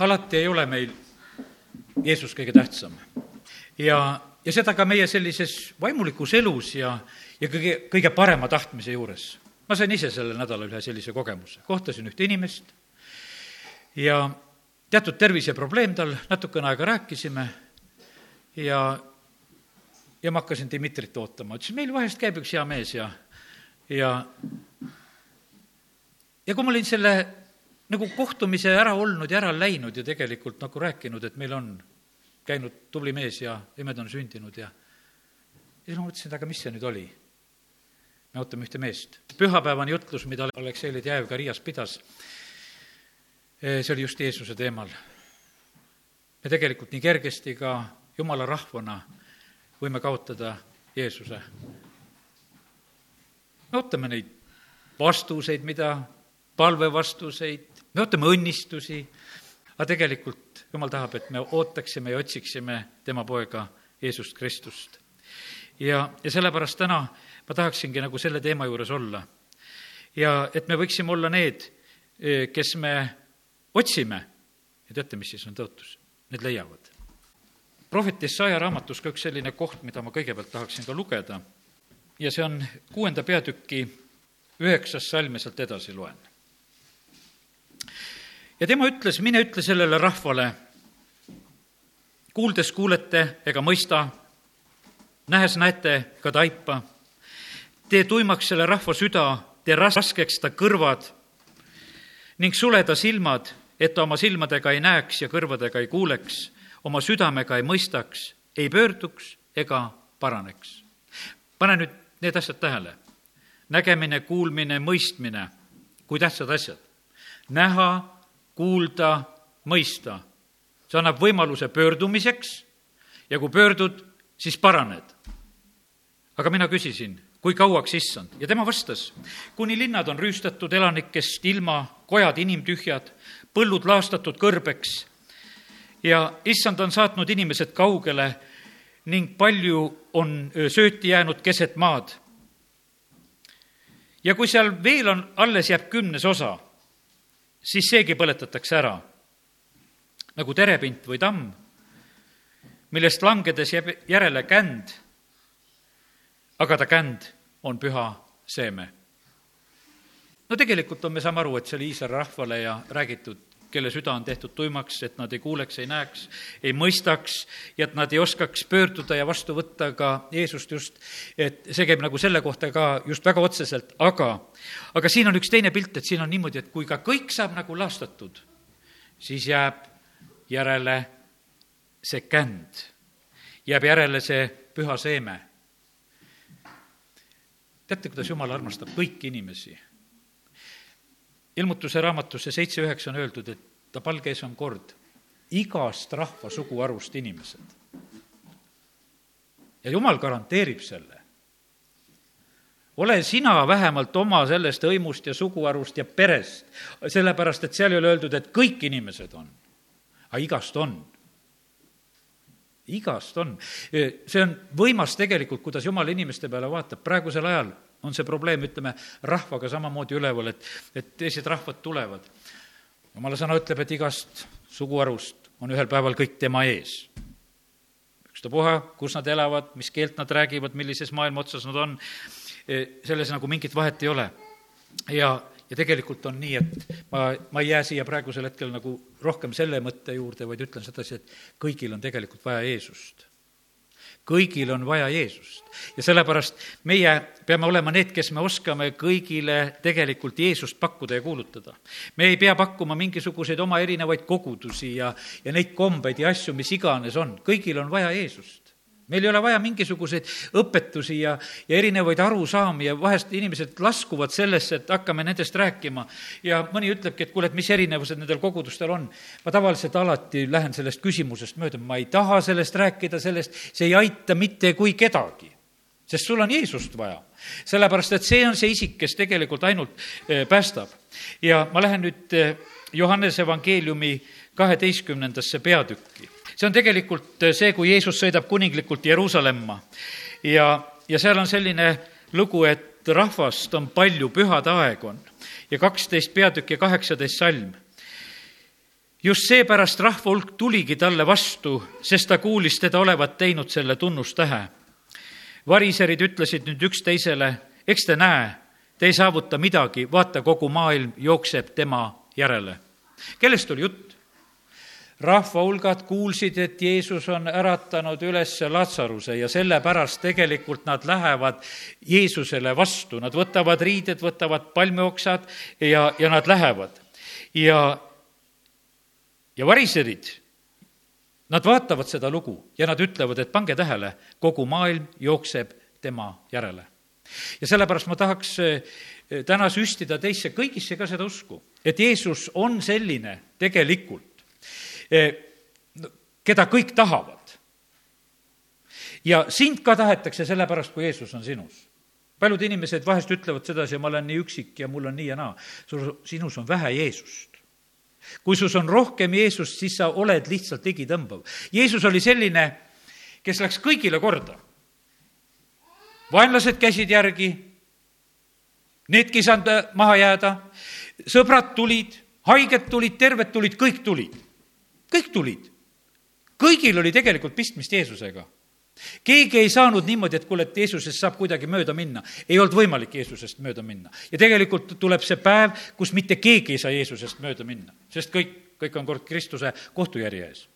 alati ei ole meil Jeesus kõige tähtsam. ja, ja seda ka meie sellises vaimulikus elus ja, ja kõige, kõige parema tahtmise juures. ma sain ise sellel nädalal ühe sellise kogemuse, kohtasin ühte inimest ja teatud terviseprobleem tal, natukene aega rääkisime ja, ja ma hakkasin Dmitrit ootama, ütles, meil vahest käib üks hea mees ja, ja ja kui ma olin selle nagu kohtumise ära olnud ja ära läinud ja tegelikult nagu rääkinud, et meil on käinud tubli mees ja imed on sündinud ja ja siis ma mõtlesin, et aga mis see nüüd oli? me ootame ühte meest. pühapäevane jutlus, mida Aleksei Ledjajev ka Riias pidas, see oli just Jeesuse teemal. me tegelikult nii kergesti ka jumala rahvana võime kaotada Jeesuse. me ootame neid vastuseid, mida palvevastuseid, me ootame õnnistusi, aga tegelikult jumal tahab, et me ootaksime ja otsiksime tema poega Jeesust Kristust. ja, ja sellepärast täna ma tahaksingi nagu selle teema juures olla. ja et me võiksime olla need, kes me otsime ja teate, mis siis on tõotus? Need leiavad. prohvet Jesaja raamatus ka üks selline koht, mida ma kõigepealt tahaksin ka lugeda ja see on kuuenda peatüki üheksas salm ja sealt edasi loen ja tema ütles, mine ütle sellele rahvale, kuuldes kuulete ega mõista, nähes näete ega taipa, tee tuimaks selle rahva süda, tee raskeks ta kõrvad ning sule ta silmad, et ta oma silmadega ei näeks ja kõrvadega ei kuuleks, oma südamega ei mõistaks, ei pöörduks ega paraneks. pane nüüd need asjad tähele. nägemine, kuulmine, mõistmine, kui tähtsad asjad. näha kuulda, mõista. see annab võimaluse pöördumiseks ja kui pöördud, siis paraned. aga mina küsisin, kui kauaks issand ja tema vastas, kuni linnad on rüüstatud elanikest ilma, kojad inimtühjad, põllud laastatud kõrbeks ja issand on saatnud inimesed kaugele ning palju on sööti jäänud keset maad. ja kui seal veel on, alles jääb kümnes osa siis seegi põletatakse ära. nagu terepint või tamm, millest langedes jääb järele känd, aga ta känd on püha seeme. no tegelikult on, me saame aru, et see oli Iisraeli rahvale ja räägitud kelle süda on tehtud tuimaks, et nad ei kuuleks, ei näeks, ei mõistaks ja et nad ei oskaks pöörduda ja vastu võtta ka Jeesust just, et see käib nagu selle kohta ka just väga otseselt, aga, aga siin on üks teine pilt, et siin on niimoodi, et kui ka kõik saab nagu laastatud, siis jääb järele see känd, jääb järele see püha seeme. teate, kuidas Jumal armastab kõiki inimesi ilmutuse raamatusse seitse üheksa on öeldud, et ta palge ees on kord igast rahva suguharust inimesed. ja jumal garanteerib selle. ole sina vähemalt oma sellest hõimust ja suguharust ja perest, sellepärast et seal ei ole öeldud, et kõik inimesed on, aga igast on igast on. see on võimas tegelikult, kuidas jumal inimeste peale vaatab praegusel ajal on see probleem, ütleme, rahvaga samamoodi üleval, et, et teised rahvad tulevad. jumala sõna ütleb, et igast suguharust on ühel päeval kõik tema ees. ükstapuha, kus nad elavad, mis keelt nad räägivad, millises maailma otsas nad on, e, selles nagu mingit vahet ei ole. ja, ja tegelikult on nii, et ma, ma ei jää siia praegusel hetkel nagu rohkem selle mõtte juurde, vaid ütlen sedasi, et kõigil on tegelikult vaja Jeesust kõigil on vaja Jeesust. ja sellepärast meie peame olema need, kes me oskame kõigile tegelikult Jeesust pakkuda ja kuulutada. me ei pea pakkuma mingisuguseid oma erinevaid kogudusi ja, ja neid kombeid ja asju, mis iganes on, kõigil on vaja Jeesust meil ei ole vaja mingisuguseid õpetusi ja, ja erinevaid arusaami ja vahest inimesed laskuvad sellesse, et hakkame nendest rääkima. ja mõni ütlebki, et kuule, et mis erinevused nendel kogudustel on. ma tavaliselt alati lähen sellest küsimusest mööda, ma ei taha sellest rääkida, sellest, see ei aita mitte kui kedagi. sest sul on Jeesust vaja. sellepärast, et see on see isik, kes tegelikult ainult eh, päästab. ja ma lähen nüüd eh, Johannese evangeeliumi kaheteistkümnendasse peatükki see on tegelikult see, kui Jeesus sõidab kuninglikult Jeruusalemma ja, ja seal on selline lugu, et rahvast on palju, pühade aeg on ja kaksteist peatükk ja kaheksateist salm. just seepärast rahva hulk tuligi talle vastu, sest ta kuulis teda olevat teinud selle tunnustähe. variserid ütlesid nüüd üksteisele, eks te näe, te ei saavuta midagi, vaata, kogu maailm jookseb tema järele. kellest oli jutt? Rahva hulgad kuulsid, et Jeesus on äratanud üles Latsaruse ja sellepärast tegelikult nad lähevad Jeesusele vastu, nad võtavad riided, võtavad palmioksad ja, ja nad lähevad. ja, ja variserid, nad vaatavad seda lugu ja nad ütlevad, et pange tähele, kogu maailm jookseb tema järele. ja sellepärast ma tahaks eh, täna süstida teisse kõigisse ka seda usku, et Jeesus on selline tegelikult, keda kõik tahavad. ja sind ka tahetakse sellepärast, kui Jeesus on sinus. paljud inimesed vahest ütlevad sedasi, ma olen nii üksik ja mul on nii ja naa. sul, sinus on vähe Jeesust kui sus on rohkem Jeesust, siis sa oled lihtsalt ligitõmbav. Jeesus oli selline, kes läks kõigile korda. vaenlased käisid järgi, needki ei saanud maha jääda, sõbrad tulid, haiged tulid, terved tulid, kõik tulid kõik tulid. kõigil oli tegelikult pistmist Jeesusega. keegi ei saanud niimoodi, et kuule, et Jeesusest saab kuidagi mööda minna. ei olnud võimalik Jeesusest mööda minna. ja tegelikult tuleb see päev, kus mitte keegi ei saa Jeesusest mööda minna, sest kõik, kõik on kord Kristuse kohtujärje ees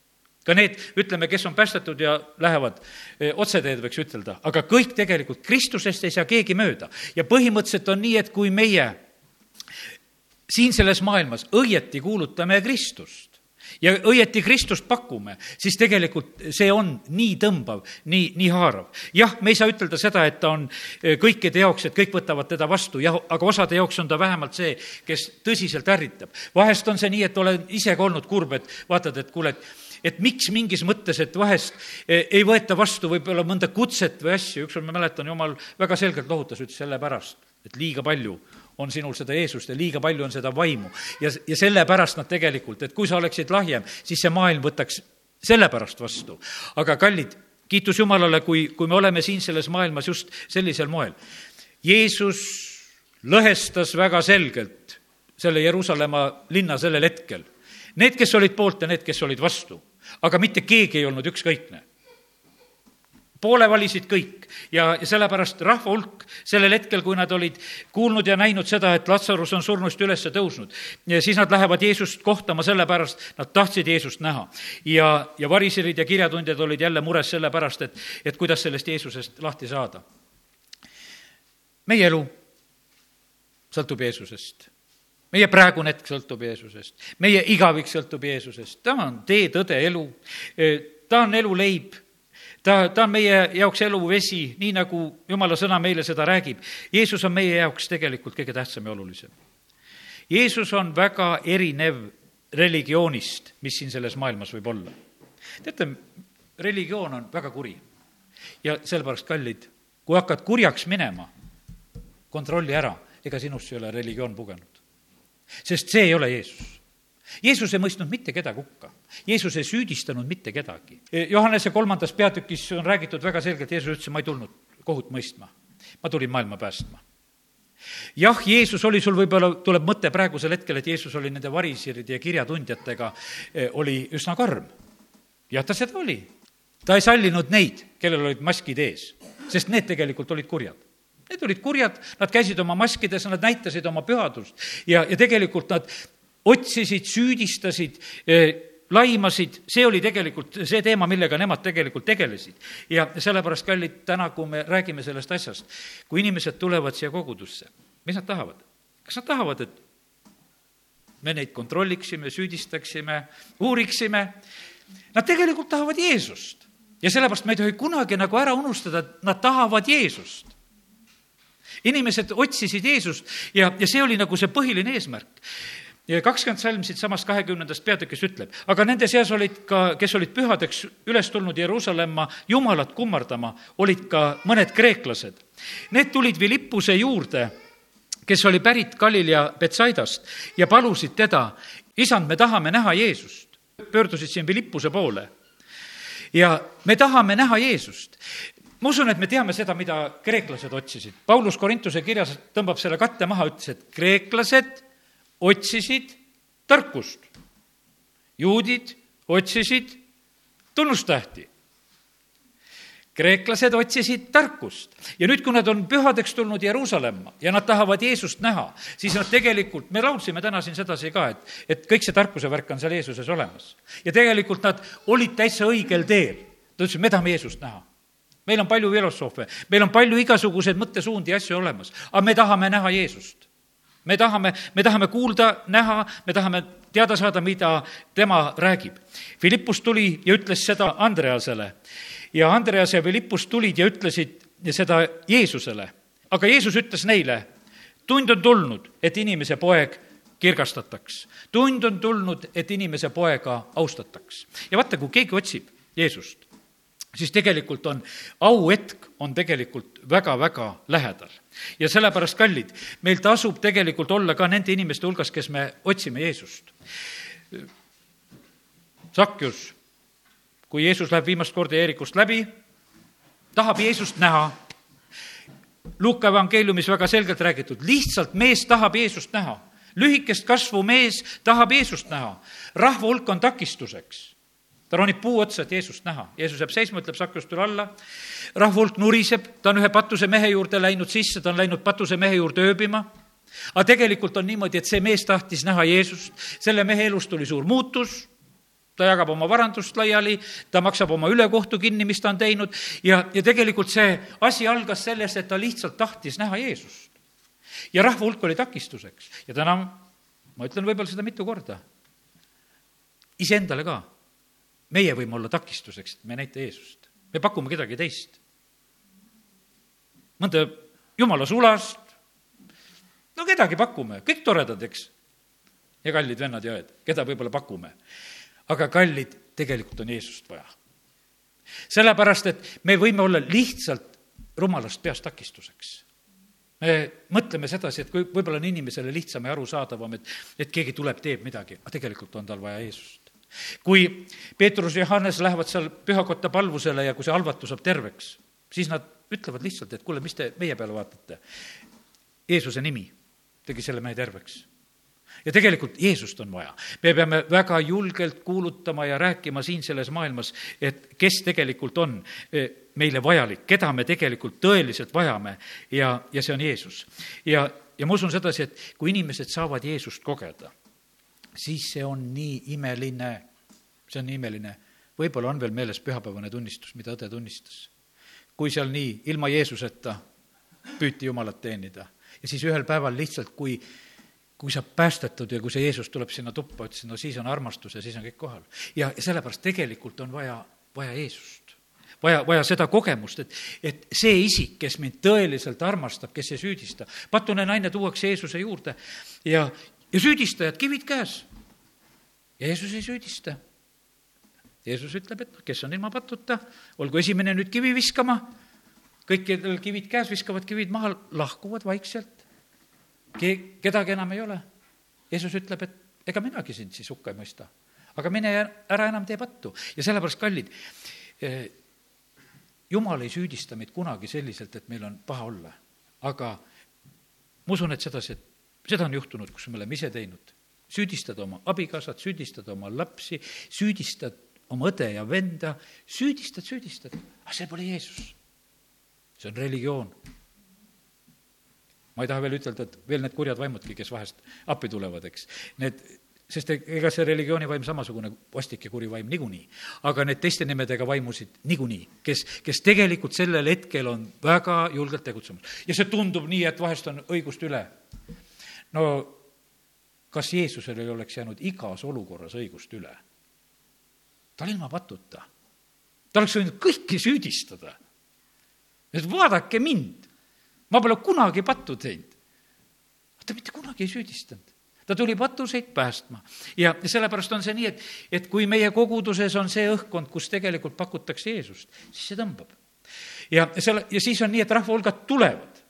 ka need, ütleme, kes on päästetud ja lähevad eh, otseteed, võiks ütelda, aga kõik tegelikult, Kristusest ei saa keegi mööda. ja põhimõtteliselt on nii, et kui meie siin selles maailmas õieti kuulutame Kristust, ja õieti Kristust pakume, siis tegelikult see on nii tõmbav, nii, nii haarav. jah, me ei saa ütelda seda, et ta on eh, kõikide jaoks, et kõik võtavad teda vastu, jah, aga osade jaoks on ta vähemalt see, kes tõsiselt ärritab. vahest on see nii, et olen ise ka olnud kurb, et vaatad, et kuule, et et miks mingis mõttes, et vahest eh, ei võeta vastu võib-olla mõnda kutset või asju, ükskord ma mäletan, jumal väga selgelt lohutas, ütles sellepärast, et liiga palju on sinul seda Jeesust ja liiga palju on seda vaimu. ja, ja sellepärast nad tegelikult, et kui sa oleksid lahjem, siis see maailm võtaks sellepärast vastu. aga kallid, kiitus Jumalale, kui, kui me oleme siin selles maailmas just sellisel moel. Jeesus lõhestas väga selgelt selle Jeruusalemma linna sellel hetkel. Need, kes olid poolt ja need, kes olid vastu. aga mitte keegi ei olnud ükskõikne poole valisid kõik. Ja, ja sellepärast rahva hulk sellel hetkel, kui nad olid kuulnud ja näinud seda, et Latsarus on surnust üles tõusnud, siis nad lähevad Jeesust kohtama, sellepärast nad tahtsid Jeesust näha. ja, ja variserid ja kirjatundjad olid jälle mures sellepärast, et, et kuidas sellest Jeesusest lahti saada. meie elu sõltub Jeesusest. Meie praegune hetk sõltub Jeesusest, meie igavik sõltub Jeesusest, ta on tee, tõde, elu, ta on elu leib ta, ta on meie jaoks eluvesi, nii nagu jumala sõna meile seda räägib. Jeesus on meie jaoks tegelikult kõige tähtsam ja olulisem. Jeesus on väga erinev religioonist, mis siin selles maailmas võib olla. teate, religioon on väga kuri ja sellepärast, kallid, kui hakkad kurjaks minema, kontrolli ära, ega sinust ei ole religioon pugenud. sest see ei ole Jeesus Jeesus ei mõistnud mitte kedagi hukka. Jeesus ei süüdistanud mitte kedagi. Johannese kolmandas peatükis on räägitud väga selgelt, Jeesus ütles, ma ei tulnud kohut mõistma, ma tulin maailma päästma. jah, Jeesus oli, sul võib-olla tuleb mõte praegusel hetkel, et Jeesus oli nende varisiride ja kirjatundjatega, eh, oli üsna karm. jah, ta seda oli. ta ei sallinud neid, kellel olid maskid ees, sest need tegelikult olid kurjad Need olid kurjad, nad käisid oma maskides, nad näitasid oma pühadust ja, ja tegelikult nad otsisid, süüdistasid, eh, laimasid, see oli tegelikult see teema, millega nemad tegelikult tegelesid. ja sellepärast, kallid, täna, kui me räägime sellest asjast, kui inimesed tulevad siia kogudusse, mis nad tahavad? kas nad tahavad, et me neid kontrolliksime, süüdistaksime, uuriksime? Nad tegelikult tahavad Jeesust. ja sellepärast me ei tohi kunagi nagu ära unustada, et nad tahavad Jeesust inimesed otsisid Jeesust ja, ja see oli nagu see põhiline eesmärk ja kakskümmend salm siitsamast kahekümnendast peatükist ütleb, aga nende seas olid ka, kes olid pühadeks üles tulnud Jeruusalemma Jumalat kummardama, olid ka mõned kreeklased. Need tulid Philippuse juurde, kes oli pärit Galilea Betsaidast ja palusid teda, isand, me tahame näha Jeesust. pöördusid siin Philippuse poole. ja me tahame näha Jeesust ma usun, et me teame seda, mida kreeklased otsisid. Paulus Korintuse kirjas tõmbab selle katte maha, ütles, et kreeklased otsisid tarkust juudid otsisid tunnustähti kreeklased otsisid tarkust ja nüüd, kui nad on pühadeks tulnud Jeruusalemma ja nad tahavad Jeesust näha, siis nad tegelikult, me laulsime täna siin sedasi ka, et, et kõik see tarkuse värk on seal Jeesuses olemas. ja tegelikult nad olid täitsa õigel teel. ta ütles, me tahame Jeesust näha meil on palju filosoofe, meil on palju igasuguseid mõttesuundi ja asju olemas, aga me tahame näha Jeesust. Me tahame, me tahame kuulda, näha, me tahame teada saada, mida tema räägib. Philippus tuli ja ütles seda Andreasele ja Andreas ja Philippus tulid ja ütlesid seda Jeesusele. aga Jeesus ütles neile, tund on tulnud, et inimese poeg kirgastataks. tund on tulnud, et inimese poega austataks. ja vaata, kui keegi otsib Jeesust, siis tegelikult on auhetk on tegelikult väga-väga lähedal. ja sellepärast, kallid, meil tasub tegelikult olla ka nende inimeste hulgas, kes me otsime Jeesust. Sakjus kui Jeesus läheb viimast korda Jeerikust läbi, tahab Jeesust näha. Luuka evangeeliumis väga selgelt räägitud, lihtsalt mees tahab Jeesust näha. lühikest kasvu mees tahab Jeesust näha. rahva hulk on takistuseks. Ta ronib puu otsa, et Jeesust näha. Jeesus jääb seisma, ütleb sakjust tule alla. rahva hulk nuriseb, ta on ühe patuse mehe juurde läinud sisse, ta on läinud patuse mehe juurde ööbima aga tegelikult on niimoodi, et see mees tahtis näha Jeesust, selle mehe elus tuli suur muutus ta jagab oma varandust laiali, ta maksab oma ülekohtu kinni, mis ta on teinud ja, ja tegelikult see asi algas sellest, et ta lihtsalt tahtis näha Jeesust. ja rahva hulk oli takistuseks ja täna ma ütlen võib-olla seda mitu korda, iseendale ka. Meie võime olla takistuseks, et me ei näita Jeesust. me pakume kedagi teist. mõnda jumala sulast, no kedagi pakume, kõik toredad, eks. ja kallid vennad ja õed, keda võib-olla pakume aga kallid, tegelikult on Jeesust vaja. sellepärast, et me võime olla lihtsalt rumalast peast takistuseks. me mõtleme sedasi, et kui võib-olla on inimesele lihtsam ja arusaadavam, et, et keegi tuleb, teeb midagi, aga tegelikult on tal vaja Jeesust. Kui Peetrus ja Johannes lähevad seal pühakotta palvusele ja kui see halvatu saab terveks, siis nad ütlevad lihtsalt, et kuule, mis te meie peale vaatate. Jeesuse nimi tegi selle mehe terveks ja tegelikult Jeesust on vaja. me peame väga julgelt kuulutama ja rääkima siin selles maailmas, et kes tegelikult on eh, meile vajalik, keda me tegelikult tõeliselt vajame ja, ja see on Jeesus. ja, ja ma usun sedasi, et kui inimesed saavad Jeesust kogeda, siis see on nii imeline, see on nii imeline. võib-olla on veel meeles pühapäevane tunnistus, mida õde tunnistas. kui seal nii ilma Jeesuseta püüti Jumalat teenida ja siis ühel päeval lihtsalt, kui kui sa päästetud ja kui see Jeesus tuleb sinna tuppa, ütlesin, no siis on armastus ja siis on kõik kohal. ja, ja sellepärast tegelikult on vaja, vaja Jeesust. vaja, vaja seda kogemust, et, et see isik, kes mind tõeliselt armastab, kes ei süüdista, patune naine tuuakse Jeesuse juurde ja, ja süüdistajad, kivid käes. Jeesus ei süüdista. Jeesus ütleb, et noh, kes on ilma patuta, olgu esimene nüüd kivi viskama, kõik, kellel kivid käes, viskavad kivid maha, lahkuvad vaikselt ke-, kedagi enam ei ole. Jeesus ütleb, et ega minagi sind siis hukka ei mõista. aga mine ära enam tee pattu ja sellepärast, kallid, eh, jumal ei süüdista meid kunagi selliselt, et meil on paha olla. aga ma usun, et sedasi, et seda on juhtunud, kus me oleme ise teinud. Süüdistad oma abikaasat, süüdistad oma lapsi, süüdistad oma õde ja venda, süüdistad, süüdistad, aga see pole Jeesus. see on religioon ma ei taha veel ütelda, et veel need kurjad vaimudki, kes vahest appi tulevad, eks. Need, sest ega see religiooni vaim samasugune vastik ja kuri vaim niikuinii. aga need teiste nimedega vaimusid niikuinii, kes, kes tegelikult sellel hetkel on väga julgelt tegutsemas. ja see tundub nii, et vahest on õigust üle. no kas Jeesusel ei oleks jäänud igas olukorras õigust üle? ta oli ilma patuta. ta oleks võinud kõiki süüdistada. et vaadake mind ma pole kunagi pattu teinud. ta mitte kunagi ei süüdistanud ta tuli patuseid päästma. ja sellepärast on see nii, et, et kui meie koguduses on see õhkkond, kus tegelikult pakutakse Jeesust, siis see tõmbab. ja selle, ja siis on nii, et rahvahulgad tulevad.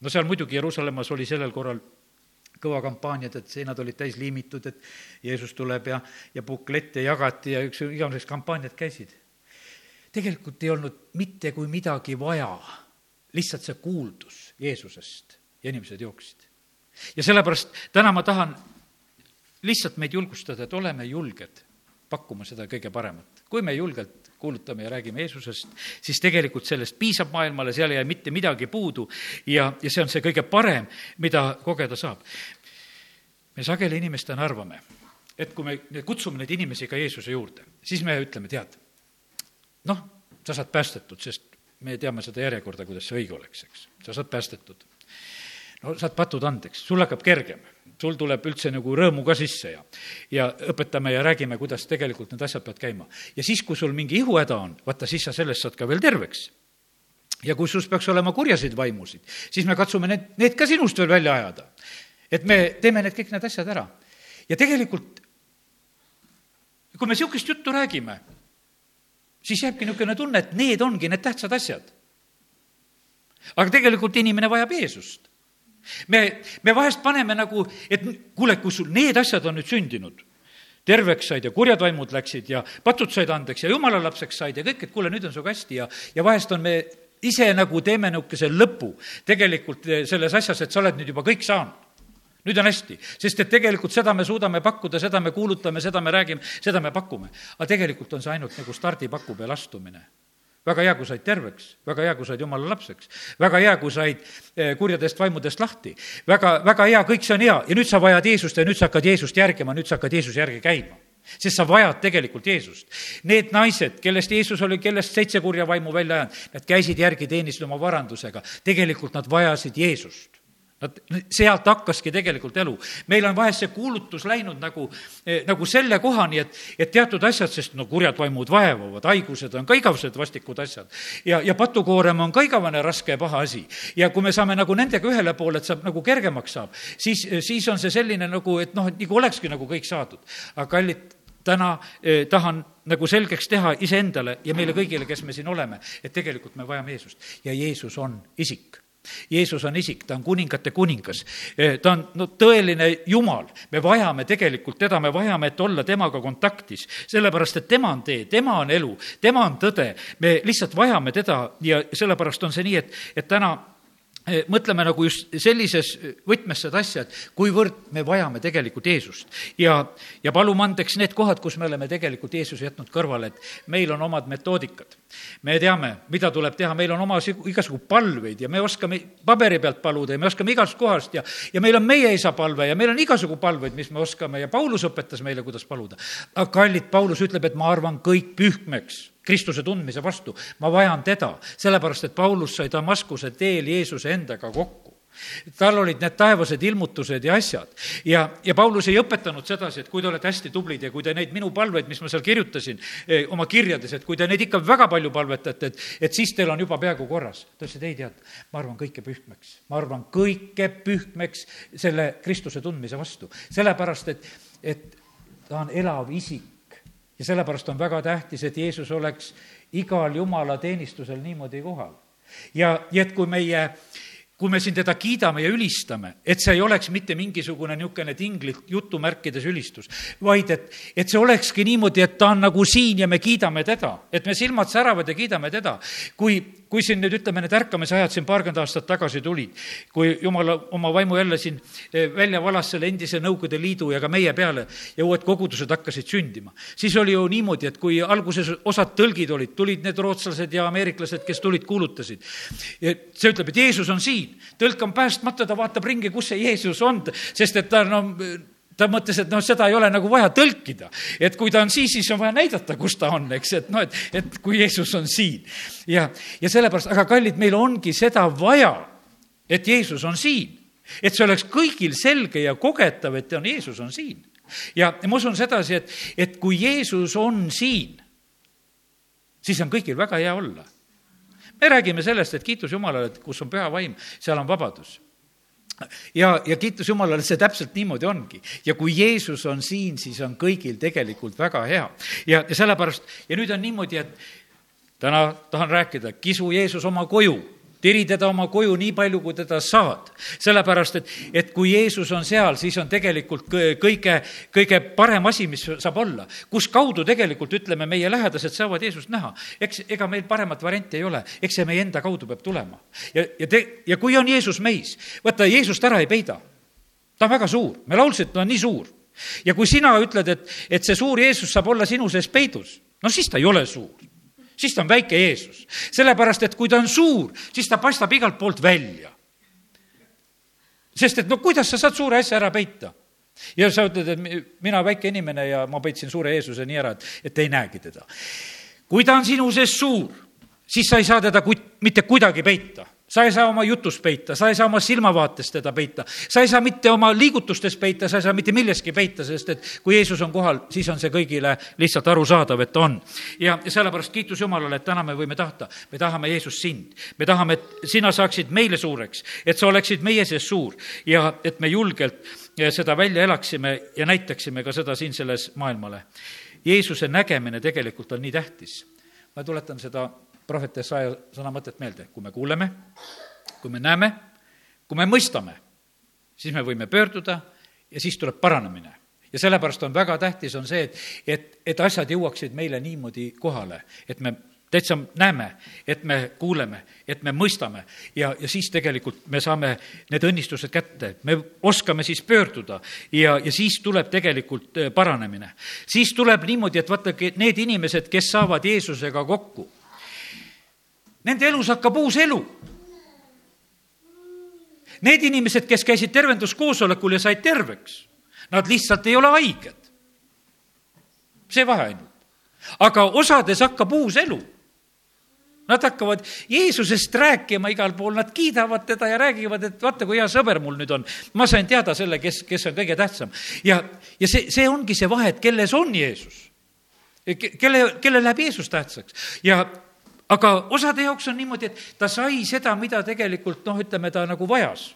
no seal muidugi Jeruusalemmas oli sellel korral kõva kampaaniad, et seinad olid täis liimitud, et Jeesus tuleb ja, ja buklette jagati ja üks igaveseks kampaaniad käisid. tegelikult ei olnud mitte kui midagi vaja lihtsalt see kuuldus Jeesusest ja inimesed jooksid. ja sellepärast täna ma tahan lihtsalt meid julgustada, et oleme julged pakkuma seda kõige paremat. Kui me julgelt kuulutame ja räägime Jeesusest, siis tegelikult sellest piisab maailmale, seal ei jää mitte midagi puudu ja, ja see on see kõige parem, mida kogeda saab. me sageli inimestena arvame, et kui me kutsume neid inimesi ka Jeesuse juurde, siis me ütleme, tead, noh, sa saad päästetud, sest me teame seda järjekorda, kuidas see õige oleks, eks. sa saad päästetud. No saad patud andeks, sul hakkab kergem, sul tuleb üldse nagu rõõmu ka sisse ja, ja õpetame ja räägime, kuidas tegelikult need asjad peavad käima. ja siis, kui sul mingi ihuhäda on, vaata, siis sa sellest saad ka veel terveks ja kui sus peaks olema kurjasid vaimusid, siis me katsume need, need ka sinust veel välja ajada. et me teeme need kõik need asjad ära. ja tegelikult, kui me niisugust juttu räägime, siis jääbki niisugune tunne, et need ongi need tähtsad asjad. aga tegelikult inimene vajab Jeesust. Me, me vahest paneme nagu, et kuule, kui sul need asjad on nüüd sündinud, terveks said ja kurjad vaimud läksid ja patud said andeks ja jumala lapseks said ja kõik, et kuule, nüüd on sinuga hästi ja, ja vahest on me ise nagu teeme niisuguse lõpu tegelikult selles asjas, et sa oled nüüd juba kõik saanud nüüd on hästi, sest et tegelikult seda me suudame pakkuda, seda me kuulutame, seda me räägime, seda me pakume. aga tegelikult on see ainult nagu stardipaku peal astumine. Väga hea, kui said terveks, väga hea, kui said jumala lapseks, väga hea, kui said eh, kurjadest vaimudest lahti, väga, väga hea, kõik see on hea. Ja nüüd sa vajad Jeesust ja nüüd sa hakkad Jeesust järgima, nüüd sa hakkad Jeesuse järgi käima. Sest sa vajad tegelikult Jeesust. Need naised, kellest Jeesus oli, kellest seitse kurja vaimu välja ajanud, nad käisid järgi, teenisid oma varandusega, tegelikult nad vajasid Jeesust Nad, sealt hakkaski tegelikult elu. meil on vahest see kuulutus läinud nagu, eh, nagu selle kohani, et, et teatud asjad, sest no kurjad vaimud vaevavad, haigused on ka igavesed vastikud asjad. ja, ja patukoorem on ka igavene raske ja paha asi. ja kui me saame nagu nendega ühele poole, et saab nagu kergemaks saab, siis, siis on see selline nagu, et noh, et nagu olekski nagu kõik saadud. aga kallid, täna eh, tahan nagu selgeks teha iseendale ja meile kõigile, kes me siin oleme, et tegelikult me vajame Jeesust ja Jeesus on isik Jeesus on isik, ta on kuningate kuningas, ta on no tõeline Jumal, me vajame tegelikult teda, me vajame, et olla temaga kontaktis, sellepärast et tema on tee, tema on elu, tema on tõde, me lihtsalt vajame teda ja sellepärast on see nii, et, et täna mõtleme nagu just sellises võtmes seda asja, et kuivõrd me vajame tegelikult Jeesust. ja, ja palume andeks need kohad, kus me oleme tegelikult Jeesuse jätnud kõrvale, et meil on omad metoodikad. me teame, mida tuleb teha, meil on oma igasugu palveid ja me oskame paberi pealt paluda ja me oskame igast kohast ja, ja meil on meie isa palve ja meil on igasugu palveid, mis me oskame ja Paulus õpetas meile, kuidas paluda. aga kallid, Paulus ütleb, et ma arvan kõik pühkmeks Kristuse tundmise vastu, ma vajan teda, sellepärast et Paulus sai Damaskuse teel Jeesuse endaga kokku tal olid need taevased ilmutused ja asjad. ja, ja Paulus ei õpetanud sedasi, et kui te olete hästi tublid ja kui te neid minu palveid, mis ma seal kirjutasin eh, oma kirjades, et kui te neid ikka väga palju palvetate, et, et siis teil on juba peaaegu korras. ta ütles, et ei tead, ma arvan kõike pühkmeks. ma arvan kõike pühkmeks selle Kristuse tundmise vastu. sellepärast, et, et ta on elav isik ja sellepärast on väga tähtis, et Jeesus oleks igal jumala teenistusel niimoodi kohal. ja, ja et kui meie kui me siin teda kiidame ja ülistame, et see ei oleks mitte mingisugune niisugune tinglik jutumärkides ülistus, vaid et, et see olekski niimoodi, et ta on nagu siin ja me kiidame teda, et me silmad säravad ja kiidame teda. kui, kui siin nüüd ütleme, need ärkamise ajad siin paarkümmend aastat tagasi tulid, kui jumal oma vaimu jälle siin eh, välja valas selle endise Nõukogude Liidu ja ka meie peale ja uued kogudused hakkasid sündima, siis oli ju niimoodi, et kui alguses osad tõlgid olid, tulid need rootslased ja ameeriklased, kes tulid, kuulutasid. see ütleb, et Jeesus on siin, tõlk on päästmata, ta vaatab ringi, kus see Jeesus on, sest et ta no ta mõtles, et noh, seda ei ole nagu vaja tõlkida. et kui ta on siis, siis on vaja näidata, kus ta on, eks, et noh, et, et kui Jeesus on siin. ja, ja sellepärast, aga kallid, meil ongi seda vaja, et Jeesus on siin. et see oleks kõigil selge ja kogetav, et on, Jeesus on siin. ja ma usun sedasi, et, et kui Jeesus on siin, siis on kõigil väga hea olla. me räägime sellest, et kiitus Jumalale, et kus on püha vaim, seal on vabadus ja, ja kiitus Jumalale, see täpselt niimoodi ongi. ja kui Jeesus on siin, siis on kõigil tegelikult väga hea. ja, ja sellepärast, ja nüüd on niimoodi, et täna tahan rääkida, kisu Jeesus oma koju tiri teda oma koju nii palju, kui teda saad. sellepärast, et, et kui Jeesus on seal, siis on tegelikult kõige, kõige parem asi, mis saab olla. kus kaudu tegelikult, ütleme, meie lähedased saavad Jeesust näha. eks, ega meil paremat varianti ei ole, eks see meie enda kaudu peab tulema. ja, ja te, ja kui on Jeesus meis, vaata, Jeesust ära ei peida. ta on väga suur, me laulsime, et ta on nii suur ja kui sina ütled, et, et see suur Jeesus saab olla sinu sees peidus, no siis ta ei ole suur. Siis ta on väike Jeesus. sellepärast, et kui ta on suur, siis ta paistab igalt poolt välja. sest et no kuidas sa saad suure asja ära peita? ja sa ütled, et mina väike inimene ja ma peitsin suure Jeesuse nii ära, et, et ei näegi teda. kui ta on sinu sees suur, siis sa ei saa teda ku-, mitte kuidagi peita sa ei saa oma jutust peita, sa ei saa oma silmavaates teda peita, sa ei saa mitte oma liigutustes peita, sa ei saa mitte milleski peita, sest et kui Jeesus on kohal, siis on see kõigile lihtsalt arusaadav, et ta on. ja sellepärast kiitus Jumalale, et täna me võime tahta, me tahame, Jeesus, sind. me tahame, et sina saaksid meile suureks, et sa oleksid meie sees suur ja et me julgelt seda välja elaksime ja näitaksime ka seda siin selles maailmale. Jeesuse nägemine tegelikult on nii tähtis. ma tuletan seda prohvet Jesaja sõna mõtet meelde, kui me kuuleme, kui me näeme, kui me mõistame, siis me võime pöörduda ja siis tuleb paranemine. Ja sellepärast on väga tähtis, on see, et, et, et asjad jõuaksid meile niimoodi kohale, et me täitsa näeme, et me kuuleme, et me mõistame ja, ja siis tegelikult me saame need õnnistused kätte, me oskame siis pöörduda ja, ja siis tuleb tegelikult äh, paranemine. siis tuleb niimoodi, et vaadake, need inimesed, kes saavad Jeesusega kokku Nende elus hakkab uus elu. Need inimesed, kes käisid tervenduskoosolekul ja said terveks, nad lihtsalt ei ole haiged. see vahe ainult. aga osades hakkab uus elu. Nad hakkavad Jeesusest rääkima igal pool, nad kiidavad teda ja räägivad, et vaata, kui hea sõber mul nüüd on. ma sain teada selle, kes, kes on kõige tähtsam. ja, ja see, see ongi see vahe, et kelles on Jeesus. kelle, kelle läheb Jeesus tähtsaks ja aga osade jaoks on niimoodi, et ta sai seda, mida tegelikult noh, ütleme, ta nagu vajas.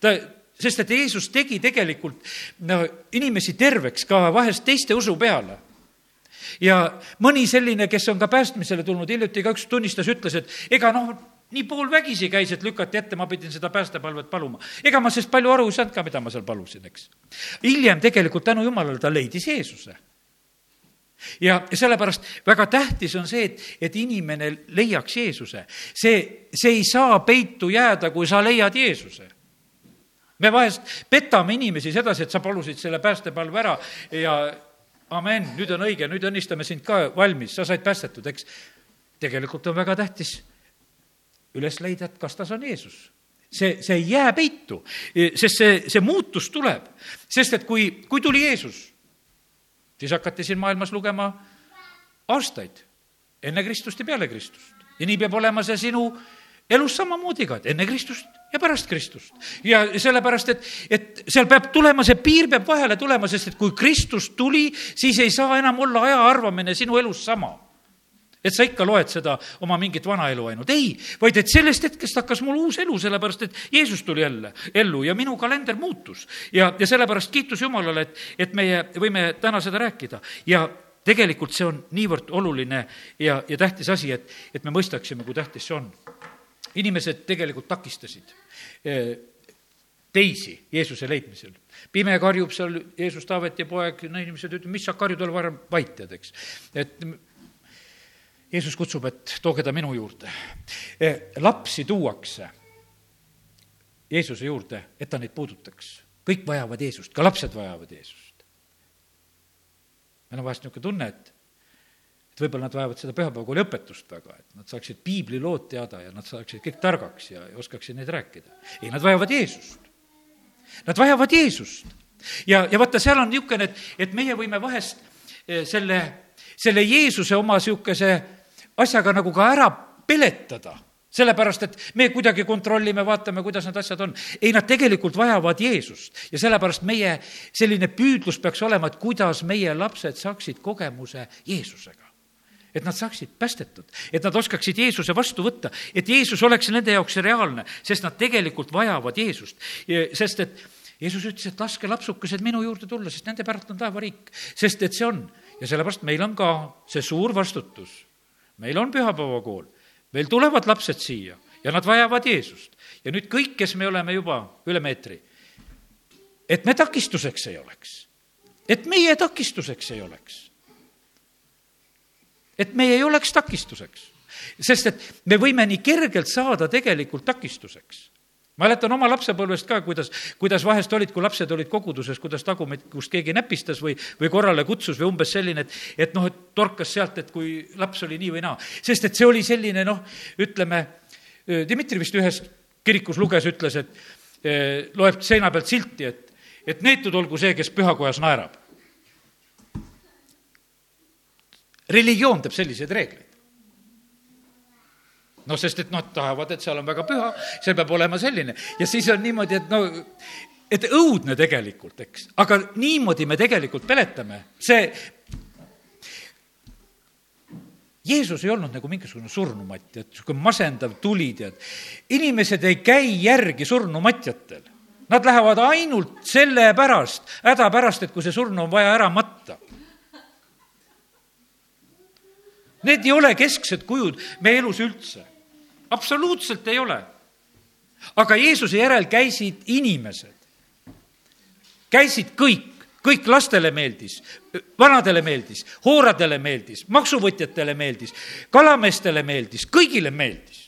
ta, sest et Jeesus tegi tegelikult no inimesi terveks ka vahest teiste usu peale ja mõni selline, kes on ka päästmisele tulnud, hiljuti ka üks tunnistas, ütles, et ega noh, nii poolvägisi käis, et lükati ette, ma pidin seda päästepalvet paluma. ega ma sellest palju aru ei saanud ka, mida ma seal palusin, eks. hiljem tegelikult tänu jumalale ta leidis Jeesuse ja sellepärast väga tähtis on see, et, et inimene leiaks Jeesuse. see, see ei saa peitu jääda, kui sa leiad Jeesuse me vahest petame inimesi sedasi, et sa palusid selle päästepalve ära ja amen, nüüd on õige, nüüd õnnistame sind ka valmis, sa said päästetud, eks. tegelikult on väga tähtis üles leida, et kas tas on Jeesus. see, see ei jää peitu, sest see, see muutus tuleb, sest et kui, kui tuli Jeesus siis hakati siin maailmas lugema aastaid enne Kristust ja peale Kristust. ja nii peab olema see sinu elus samamoodi ka, et enne Kristust ja pärast Kristust. ja sellepärast, et, et seal peab tulema, see piir peab vahele tulema, sest et kui Kristus tuli, siis ei saa enam olla aja arvamine sinu elus sama et sa ikka loed seda oma mingit vana elu ainult, ei, vaid et sellest hetkest hakkas mul uus elu, sellepärast et Jeesus tuli jälle ellu ja minu kalender muutus. ja, ja sellepärast kiitus Jumalale, et, et meie võime täna seda rääkida ja tegelikult see on niivõrd oluline ja, ja tähtis asi, et, et me mõistaksime, kui tähtis see on. inimesed tegelikult takistasid eh, teisi Jeesuse leidmisel. pime karjub seal Jeesus, Taaveti poeg, no inimesed ütlevad, mis sa karjud, ole varem vait, tead, eks. et Jeesus kutsub, et tooge ta minu juurde. Eh, lapsi tuuakse Jeesuse juurde, et ta neid puudutaks. kõik vajavad Jeesust, ka lapsed vajavad Jeesust. meil on vahest niisugune tunne, et et võib-olla nad vajavad seda pühapäevakooli õpetust väga, et nad saaksid piiblilood teada ja nad saaksid kõik targaks ja, ja oskaksid neid rääkida. ei, nad vajavad Jeesust. Nad vajavad Jeesust. ja, ja vaata, seal on niisugune, et, et meie võime vahest eh, selle, selle Jeesuse oma niisuguse asjaga nagu ka ära peletada. Sellepärast, et me kuidagi kontrollime, vaatame, kuidas need asjad on. ei, nad tegelikult vajavad Jeesust. Ja sellepärast meie selline püüdlus peaks olema, et kuidas meie lapsed saaksid kogemuse Jeesusega. et nad saaksid päästetud, et nad oskaksid Jeesuse vastu võtta, et Jeesus oleks nende jaoks reaalne, sest nad tegelikult vajavad Jeesust. sest et Jeesus ütles, et laske lapsukesed minu juurde tulla, sest nende päralt on taevariik, sest et see on. Ja sellepärast meil on ka see suur vastutus meil on pühapäevakool, meil tulevad lapsed siia ja nad vajavad Jeesust. ja nüüd kõik, kes me oleme juba üle meetri, et me takistuseks ei oleks, et meie takistuseks ei oleks. et meie ei oleks takistuseks, sest et me võime nii kergelt saada tegelikult takistuseks mäletan oma lapsepõlvest ka, kuidas, kuidas vahest olid, kui lapsed olid koguduses, kuidas tagumikust keegi näpistas või, või korrale kutsus või umbes selline, et, et noh, et torkas sealt, et kui laps oli nii või naa. sest et see oli selline noh, ütleme, Dmitri vist ühes kirikus luges, ütles, et loeb seina pealt silti, et, et neetud olgu see, kes pühakojas naerab. religioon teeb selliseid reegleid noh, sest et noh, tahavad, et seal on väga püha, see peab olema selline ja siis on niimoodi, et no et õudne tegelikult, eks, aga niimoodi me tegelikult peletame, see Jeesus ei olnud nagu mingisugune surnumatt, et niisugune masendav tuli, tead. inimesed ei käi järgi surnumatjatel. Nad lähevad ainult sellepärast, hädapärast, et kui see surnu on vaja ära matta. Need ei ole kesksed kujud meie elus üldse absoluutselt ei ole. aga Jeesuse järel käisid inimesed, käisid kõik, kõik lastele meeldis, vanadele meeldis, hooradele meeldis, maksuvõtjatele meeldis, kalameestele meeldis, kõigile meeldis.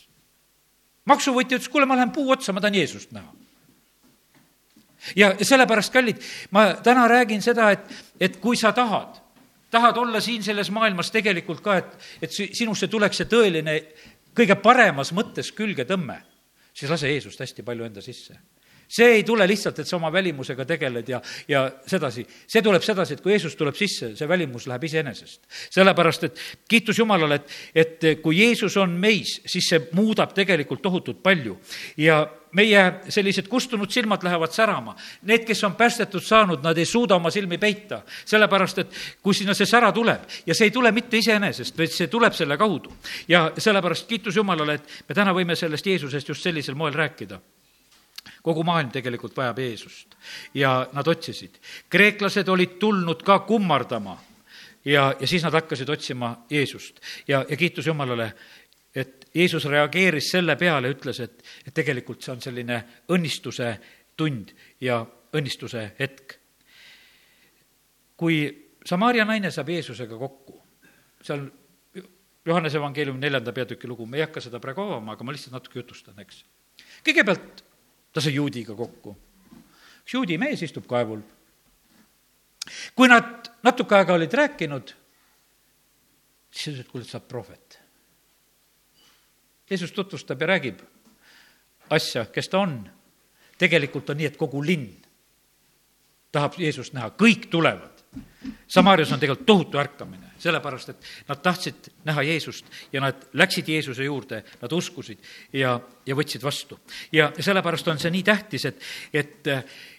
maksuvõtja ütles, kuule, ma lähen puu otsa, ma tahan Jeesust näha. ja sellepärast, kallid, ma täna räägin seda, et, et kui sa tahad, tahad olla siin selles maailmas tegelikult ka, et, et sinusse tuleks see tõeline kõige paremas mõttes külgetõmme, siis lase Jeesust hästi palju enda sisse see ei tule lihtsalt, et sa oma välimusega tegeled ja, ja sedasi. see tuleb sedasi, et kui Jeesus tuleb sisse, see välimus läheb iseenesest. sellepärast, et kiitus Jumalale, et, et kui Jeesus on meis, siis see muudab tegelikult tohutult palju. ja meie sellised kustunud silmad lähevad särama. Need, kes on päästetud saanud, nad ei suuda oma silmi peita, sellepärast et kui sinna see sära tuleb ja see ei tule mitte iseenesest, vaid see tuleb selle kaudu. ja sellepärast kiitus Jumalale, et me täna võime sellest Jeesusest just sellisel moel rääkida kogu maailm tegelikult vajab Jeesust ja nad otsisid. kreeklased olid tulnud ka kummardama ja, ja siis nad hakkasid otsima Jeesust ja, ja kiitus Jumalale, et Jeesus reageeris selle peale, ütles, et, et tegelikult see on selline õnnistuse tund ja õnnistuse hetk. kui Samaaria naine saab Jeesusega kokku, seal Johannese evangeeliumi neljanda peatüki lugu, me ei hakka seda praegu avama, aga ma lihtsalt natuke jutustan, eks. kõigepealt ta sai juudiga kokku. üks juudi mees istub kaevul. kui nad natuke aega olid rääkinud, siis ütles, et kuule, sa oled prohvet Jeesus tutvustab ja räägib asja, kes ta on. tegelikult on nii, et kogu linn tahab Jeesust näha, kõik tulevad. Samaarias on tegelikult tohutu ärkamine, sellepärast et nad tahtsid näha Jeesust ja nad läksid Jeesuse juurde, nad uskusid ja, ja võtsid vastu. ja sellepärast on see nii tähtis, et, et,